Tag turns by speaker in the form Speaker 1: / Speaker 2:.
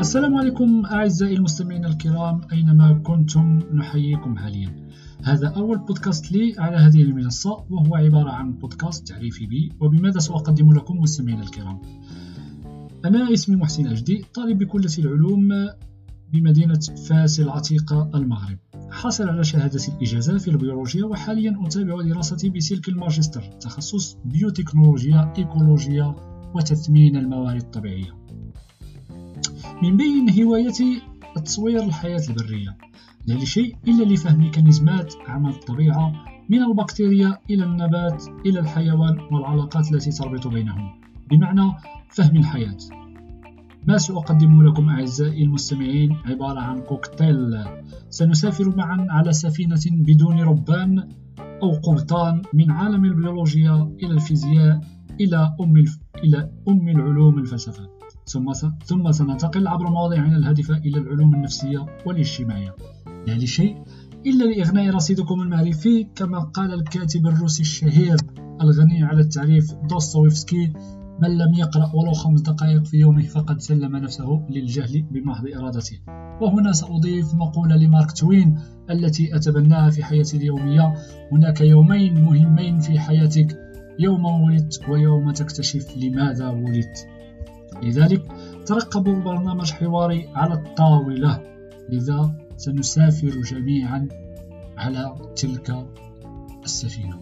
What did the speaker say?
Speaker 1: السلام عليكم أعزائي المستمعين الكرام أينما كنتم؟ نحييكم حاليا. هذا أول بودكاست لي على هذه المنصة وهو عبارة عن بودكاست تعريفي بي وبماذا سأقدم لكم مستمعين الكرام؟ أنا اسمي محسن أجدي طالب بكلية العلوم بمدينة فاس العتيقة المغرب. حاصل على شهادة الإجازة في البيولوجيا وحاليا أتابع دراستي بسلك الماجستير تخصص بيوتكنولوجيا إيكولوجيا وتثمين الموارد الطبيعية. من بين هوايتي التصوير الحياة البرية لا لشيء إلا لفهم ميكانيزمات عمل الطبيعة من البكتيريا إلى النبات إلى الحيوان والعلاقات التي تربط بينهم بمعنى فهم الحياة. ما سأقدم لكم أعزائي المستمعين عبارة عن كوكتيل. سنسافر معا على سفينة بدون ربان أو قبطان من عالم البيولوجيا إلى الفيزياء إلى أم, الف... إلى أم العلوم الفلسفة. ثم. ثم سننتقل عبر مواضيعنا الهادفة إلى العلوم النفسية والاجتماعية لا لشيء إلا لإغناء رصيدكم المعرفي كما قال الكاتب الروسي الشهير الغني عن التعريف دوستويفسكي من لم يقرأ ولو خمس دقائق في يومه فقد سلم نفسه للجهل بمحض إرادته وهنا سأضيف مقولة لمارك توين التي أتبناها في حياتي اليومية هناك يومين مهمين في حياتك يوم ولدت ويوم تكتشف لماذا ولدت لذلك ترقبوا برنامج حواري على الطاولة. لذا سنسافر جميعا على تلك السفينة.